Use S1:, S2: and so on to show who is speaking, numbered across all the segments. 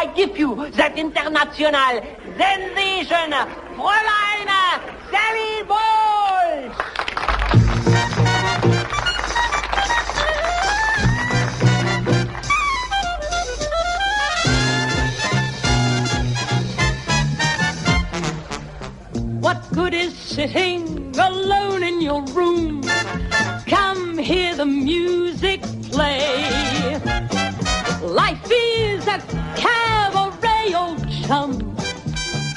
S1: I give you that international sensation, Fräulein Sally Bowles!
S2: What good is sitting alone in your room? Come hear the music play. Life is a cabaret, chum.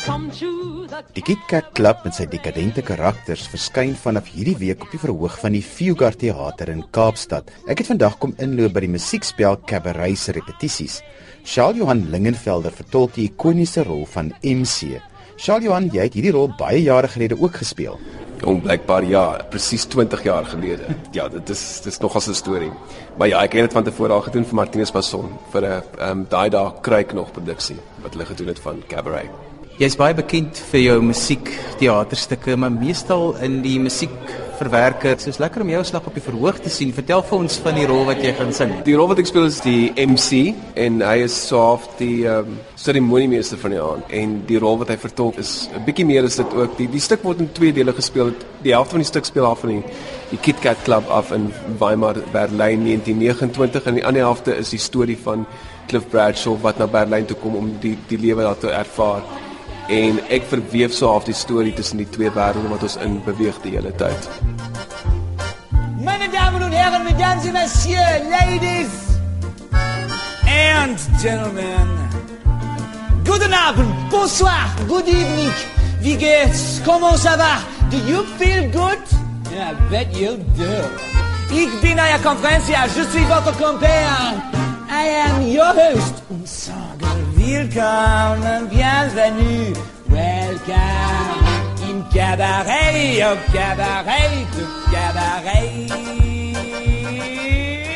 S2: Come to the
S3: Die Kit Kat Club met sy dekadente karakters verskyn vanaf hierdie week op die verhoog van die Fugard Theater in Kaapstad. Ek het vandag kom inloop by die musiekspel Cabaret se repetisies. Charles Johan Lingenvelder vertolk die ikoniese rol van MC. Charles Johan, jy het hierdie rol baie jare gelede ook gespeel.
S4: Jong blykbaar ja, presies 20 jaar gelede. Ja, dit is dis nogals 'n storie. Maar ja, ek het dit van tevore al gedoen vir Martinus Passon vir 'n ehm um, daai dae kruik nog produksie wat hulle gedoen het van Cabaret.
S5: Jy's baie bekend vir jou musiek teaterstukke, maar meestal in die musiekverwerker. Soos lekker om jou slag op die verhoog te sien. Vertel vir ons van die rol wat jy gaan sing.
S4: Die rol wat ek speel is die MC en hy is soof die ehm um, seremoniemeester van die aand en die rol wat hy vertolk is 'n bietjie meer is dit ook. Die die stuk word in twee dele gespeel. Die helfte van die stuk speel af van die die Kit Kat Club af in Weimar, Berlyn 1929 en die ander helfte is die storie van Cliff Bradshaw wat na Berlyn toe kom om die die lewe daar te ervaar. En ek verweef so half die storie tussen die twee wêrelde wat ons in beweeg die hele tyd.
S6: Meine Damen und Herren, Mesdames et Messieurs, Ladies and Gentlemen. Guten Abend, bonsoir, good evening. Wie geht's? Comment ça va? Do you feel good? Yeah, I bet you do. Ich bin euer Konferencia, je suis votre compère. I am your host. Und willkommen, bienvenue, welcome. Im Cabaret, au Cabaret, au Cabaret.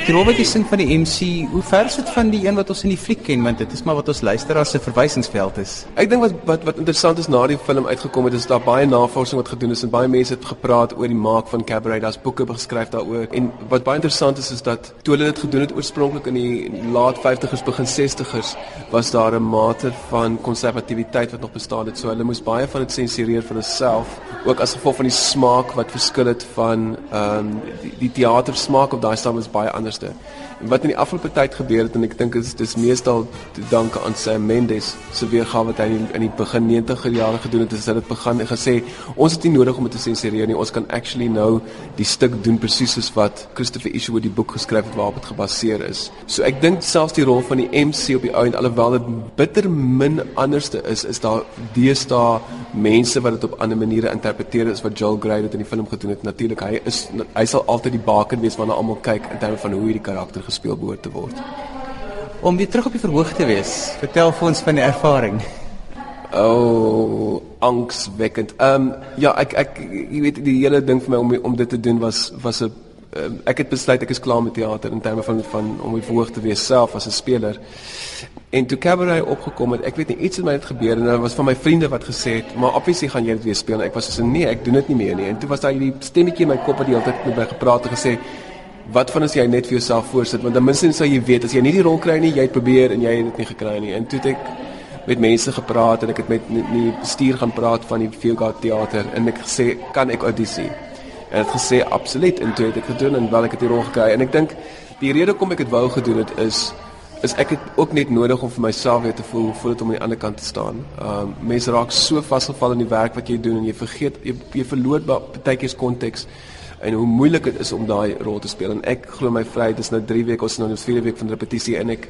S5: Die rol wat jy sing van die MC, hoe ver is dit van die een wat ons in die fliek ken want dit is maar wat ons luisteraars se verwysingsveld is.
S4: Ek dink wat wat wat interessant is na die film uitgekom het is daar baie navorsing wat gedoen is en baie mense het gepraat oor die maak van Cabaret. Daar's boeke geskryf daaroor. En wat baie interessant is is dat toe hulle dit gedoen het oorspronklik in die laat 50's begin 60's was daar 'n mate van konservatiwiteit wat nog bestaan het. So hulle moes baie van dit sensureer vir hulself, ook as gevolg van die smaak wat verskil het van ehm um, die, die teatersmaak op daai stadium is baie anderste. En wat in die afgelope tyd gebeur het en ek dink dit is dis meestal te danke aan Sam Mendes se weergawe wat hy in die, in die begin 90er jare gedoen het, is dat dit begin gesê ons het nie nodig om dit te sensureer nie. Ons kan actually nou die stuk doen presies soos wat Christopher Isherwood die boek geskryf het waarop dit gebaseer is. So ek dink selfs die rol van die MC op die ou en alhoewel dit bitter min anderste is, is daar deesdae mense wat dit op ander maniere interpreteer as wat Joel Grey dit in die film gedoen het. Natuurlik, hy is hy sal altyd die baken wees waarna almal kyk in terme van hoe hierdie karakter gespeel behoort te word.
S5: Om weer terug op die verhoog te wees, vertel vir ons van die ervaring.
S4: O, oh, angswekkend. Ehm um, ja, ek ek jy weet die hele ding vir my om om dit te doen was was 'n um, ek het besluit ek is klaar met teater in terme van van om die verhoog te wees self as 'n speler. En toe Cabaret opgekom het, ek weet nie iets het my het gebeur en daar was van my vriende wat gesê het, maar obviously gaan jy dit weer speel en ek was so nee, ek doen dit nie meer nie. En toe was daar hierdie stemmetjie in my kop wat die hele tyd met my gepraat het gesê Wat van as jy net vir jouself voorsit want dan minstens sal jy weet as jy nie die rol kry nie, jy het probeer en jy het dit nie gekry nie. En toe het ek met mense gepraat en ek het met die bestuur gaan praat van die Fieldgard teater en ek gesê kan ek audisie. En het gesê absoluut en toe het ek gedoen en wel ek het die rol gekry en ek dink die rede hoekom ek dit wou gedoen het is is ek het ook net nodig om vir myself weer te voel voel dit om aan die ander kant te staan. Ehm um, mense raak so vasgevall in die werk wat jy doen en jy vergeet jy, jy verloor baie keer konteks en hoe moeilik dit is om daai rol te speel. En ek glo my vry dis nou 3 weke ons nou nou 4 week van repetisie en ek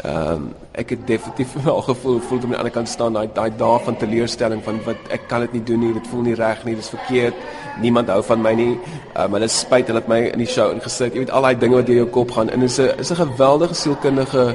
S4: ehm um, ek het definitief al gevoel voel om aan die ander kant staan daai daai dae van teleurstelling van wat ek kan dit nie doen nie dit voel nie reg nie dis verkeerd niemand hou van my nie. Um, hulle spyt hulle het my in die show ingesit. Jy weet al daai dinge wat deur jou kop gaan en dit is 'n is 'n geweldige sielkundige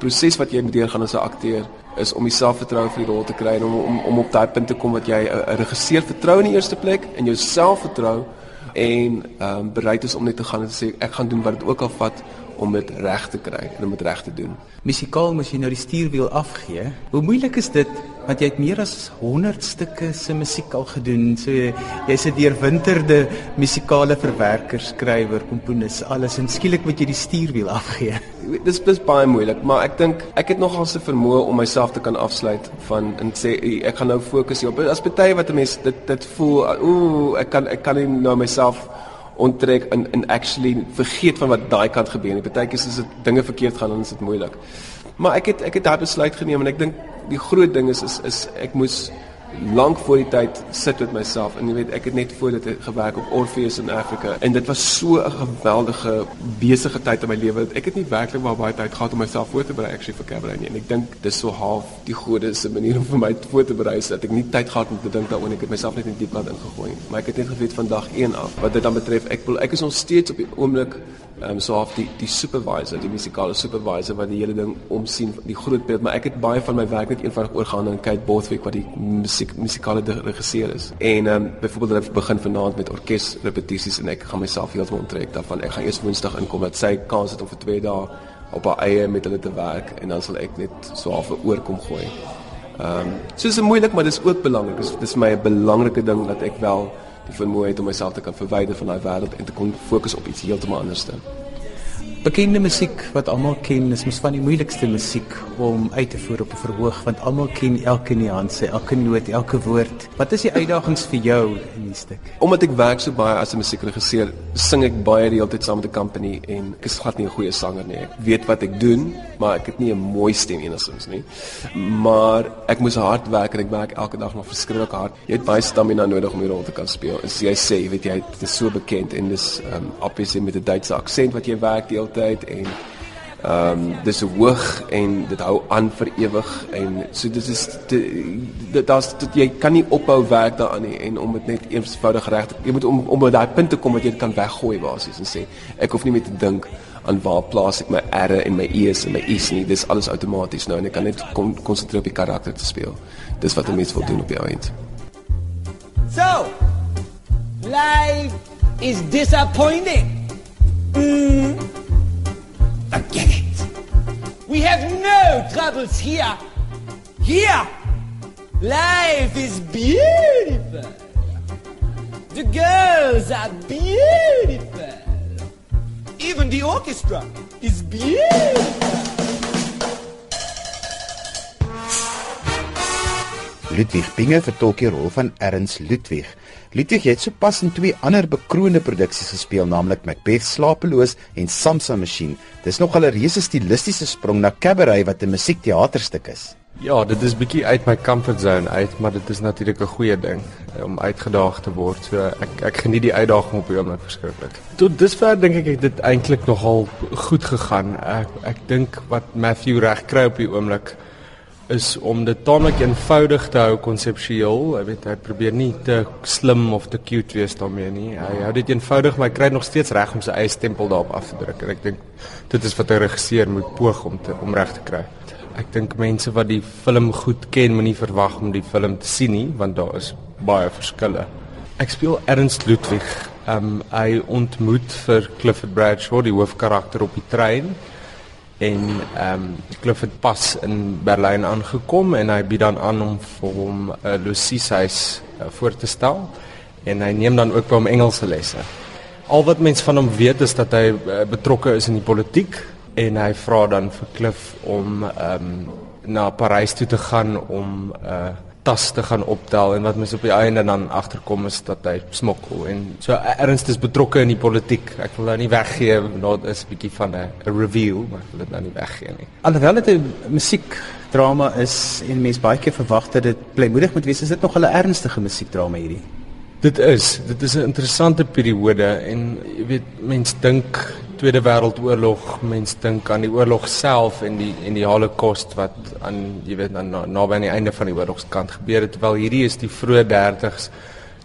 S4: proses wat jy moet deurgaan as 'n akteur is om die selfvertroue vir die rol te kry en om om, om op daai punt te kom wat jy 'n regisseur vertrou in die eerste plek en jou selfvertroue en ehm um, bereid is om net te gaan en te sê ek gaan doen wat dit ook al vat om dit reg te kry en om dit reg te doen.
S5: Musikaal moet jy nou die stuurwiel afgee. Hoe moeilik is dit want jy het meer as 100 stukke se musiek al gedoen. So jy's 'n deurwinterde musikale verwerker, skrywer, komponis, alles en skielik moet jy die stuurwiel afgee.
S4: Dis dis baie moeilik, maar ek dink ek het nogal se vermoë om myself te kan afsluit van en sê ek gaan nou fokus hierop. As baie wat 'n mens dit dit voel, ooh, ek kan ek kan nie nou myself onttrek en en actually vergeet van wat daai kant gebeur nie. Partykeer is dit dinge verkeerd gaan dan is dit moeilik. Maar ek het ek het daai besluit geneem en ek dink die groot ding is is is ek moes lank voor die tyd sit met myself en jy weet ek het net voor dit gewerk op Orpheus in Afrika en dit was so 'n geweldige besige tyd in my lewe ek het nie werklik baie baie tyd gehad om myself voor te berei actually vir Cabaret nie. En ek dink dis so half die gode se manier om vir my voor te berei dat ek nie tyd gehad om te dink daaroor ek het myself net in diep pad ingegooi maar ek het net geweet van dag 1 af wat dit dan betref ek ek is nog steeds op die oomblik ehm um, so half die die supervisor, die musikale supervisor wat die hele ding omsien, die groot beeld, maar ek het baie van my werk net eenvoudig oorgaan aan Kate Bothwick wat die musiek musikale regisseur is. En ehm um, byvoorbeeld hulle begin vanaand met orkes repetisies en ek gaan myself heeltemal onttrek daarvan. Ek gaan eers Woensdag inkom dat sy kans het om vir 2 dae op haar eie met hulle te werk en dan sal ek net so half oorkom gooi. Ehm um, so is dit moeilik, maar dis ook belangrik. Dis dis vir my 'n belangrike ding dat ek wel die vermoë het om myself te kan verwyder van daai wêreld en te kon fokus op iets heeltemal anders.
S5: Bekende musiek wat almal ken, is mos van die moeilikste musiek om uit te voer op 'n verhoog want almal ken elke nuance, elke noot, elke woord. Wat is die uitdagings vir jou in die stuk?
S4: Omdat ek werk so baie as 'n musiekregisseur, sing ek baie die hele tyd saam met 'n company en ek is glad nie 'n goeie sanger nie. Ek weet wat ek doen, maar ek het nie 'n mooi stem enigsins nie. Maar ek moes hard werk en ek werk elke dag nog verskriklik hard. Jy het baie stamina nodig om die rol te kan speel. As jy sê, weet jy, dit is so bekend en dis um obviously met 'n Duitse aksent wat jy werk die tyd en ehm um, dis hoog en dit hou aan vir ewig en so dit is dit daar's dit jy kan nie ophou werk daaraan nie en om dit net eenvoudig reg jy moet om om by daai punt te kom wat jy kan weggooi basies en sê ek hoef nie meer te dink aan waar plaas ek my r's en my e's en my i's nie. Dis alles outomaties nou en ek kan net konsentreer op die karakter te speel. Dis wat 'n mens wil doen op die eind.
S6: So life is disappointing. Mm. Forget it. We have no troubles here. Here, life is beautiful. The girls are beautiful. Even the orchestra is beautiful.
S3: Ludwig Binge vertolk die rol van Ernst Ludwig. Ludwig het sopas in twee ander bekroonde produksies gespeel, naamlik Macbeth Slapeloos en Samsa Machine. Dis nog 'n reuse stilistiese sprong na cabaret wat 'n musiekteaterstuk is.
S7: Ja, dit is bietjie uit my comfort zone uit, maar dit is natuurlik 'n goeie ding eh, om uitgedaag te word. So ek ek geniet die uitdaging op die oomblik verskriklik. Tot dusver dink ek het dit eintlik nogal goed gegaan. Ek ek dink wat Matthew reg kry op die oomblik is om dit taamlik eenvoudig te hou konseptueel. Ek weet hy probeer nie te slim of te cute wees daarmee nie. Hy hou dit eenvoudig, maar hy kry nog steeds reg om sy eie stempel daarop af te druk. En ek dink dit is wat 'n regisseur moet poog om te om reg te kry. Ek dink mense wat die film goed ken, moenie verwag om die film te sien nie, want daar is baie verskille. Ek speel Ernst Ludwig. Ehm um, hy ontmoet vir Clifford Bradshaw, die hoofkarakter op die trein en ehm um, Cliff het pas in Berlyn aangekom en hy bied dan aan om vir hom 'n uh, Lucie huis uh, voor te stel en hy neem dan ook by hom Engelse lesse. Al wat mense van hom weet is dat hy uh, betrokke is in die politiek en hy vra dan vir Cliff om ehm um, na Parys toe te gaan om 'n uh, tas te gaan optel en wat mens op die einde dan agterkom is dat hy smokkel en so ernstig is betrokke in die politiek. Ek wil nou nie weggee, daar is 'n bietjie van 'n reveal, maar ek wil dit nou nie weggee nie.
S5: Alhoewel dit 'n musiekdrama is en mense baie keer verwag dat dit blymoedig moet wees, is dit nog 'n ernstige musiekdrama hierdie.
S7: Dit is, dit is 'n interessante periode en jy weet mense dink Tweede Wêreldoorlog, mense dink aan die oorlog self en die en die Holocaust wat aan jy weet aan naby na aan die einde van die oorlogskant gebeur het terwyl hierdie is die vroeë 30's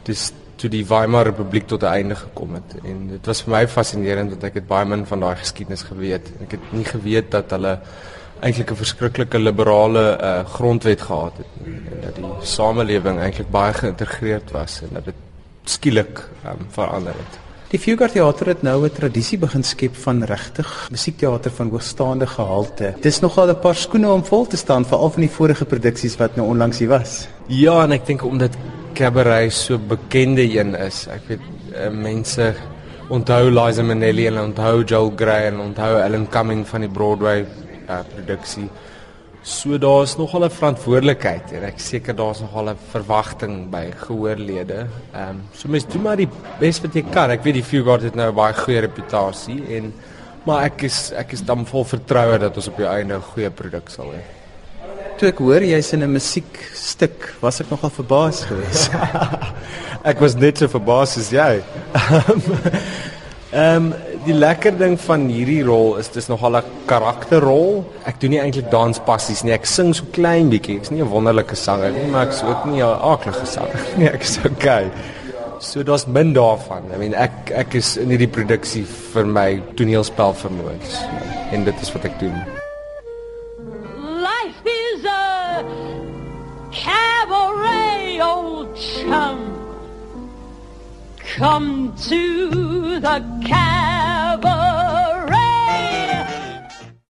S7: dis toe die Weimar Republiek tot 'n einde gekom het en dit was vir my fascinerend want ek het baie min van daai geskiedenis geweet. Ek het nie geweet dat hulle eintlik 'n verskriklike liberale uh, grondwet gehad het en dat die samelewing eintlik baie geïntegreerd was en dat dit skielik um, verander het.
S5: Die Fugard Theater het nou 'n tradisie begin skep van regtig musiekteater van hoogstaande gehalte. Dis nogal 'n paar skoene om vol te staan vir al van die vorige produksies wat nou onlangs hier was.
S7: Ja, en ek dink omdat Cabaret so bekende een is. Ek weet uh, mense onthou Liza Minnelli en onthou Joel Grey en onthou Alan Cumming van die Broadway uh, produksie. So daar's nogal 'n verantwoordelikheid en ek seker daar's nogal 'n verwagting by gehoorlede. Ehm um, so mens doen maar die bes wat jy kan. Ek weet die Fugard het nou 'n baie goeie reputasie en maar ek is ek is dan vol vertroue dat ons op die einde 'n goeie produk sal hê.
S5: Toe ek hoor jy's in 'n musiekstuk, was ek nogal verbaas geweest.
S7: ek was net so verbaas as jy. Ehm um, die lekker ding van hierdie rol is dis nogal 'n karakterrol. Ek doen nie eintlik danspassies nie. Ek sing so klein bietjie. Ek's nie 'n wonderlike sanger nie, maar ek's ook nie 'n aardige sanger nie. Ek is okay. So daar's min daarvan. I mean ek ek is in hierdie produksie vir my toneelspel vermoëns en dit is wat ek doen.
S2: Life is a cabaret old chum. Come to the cat.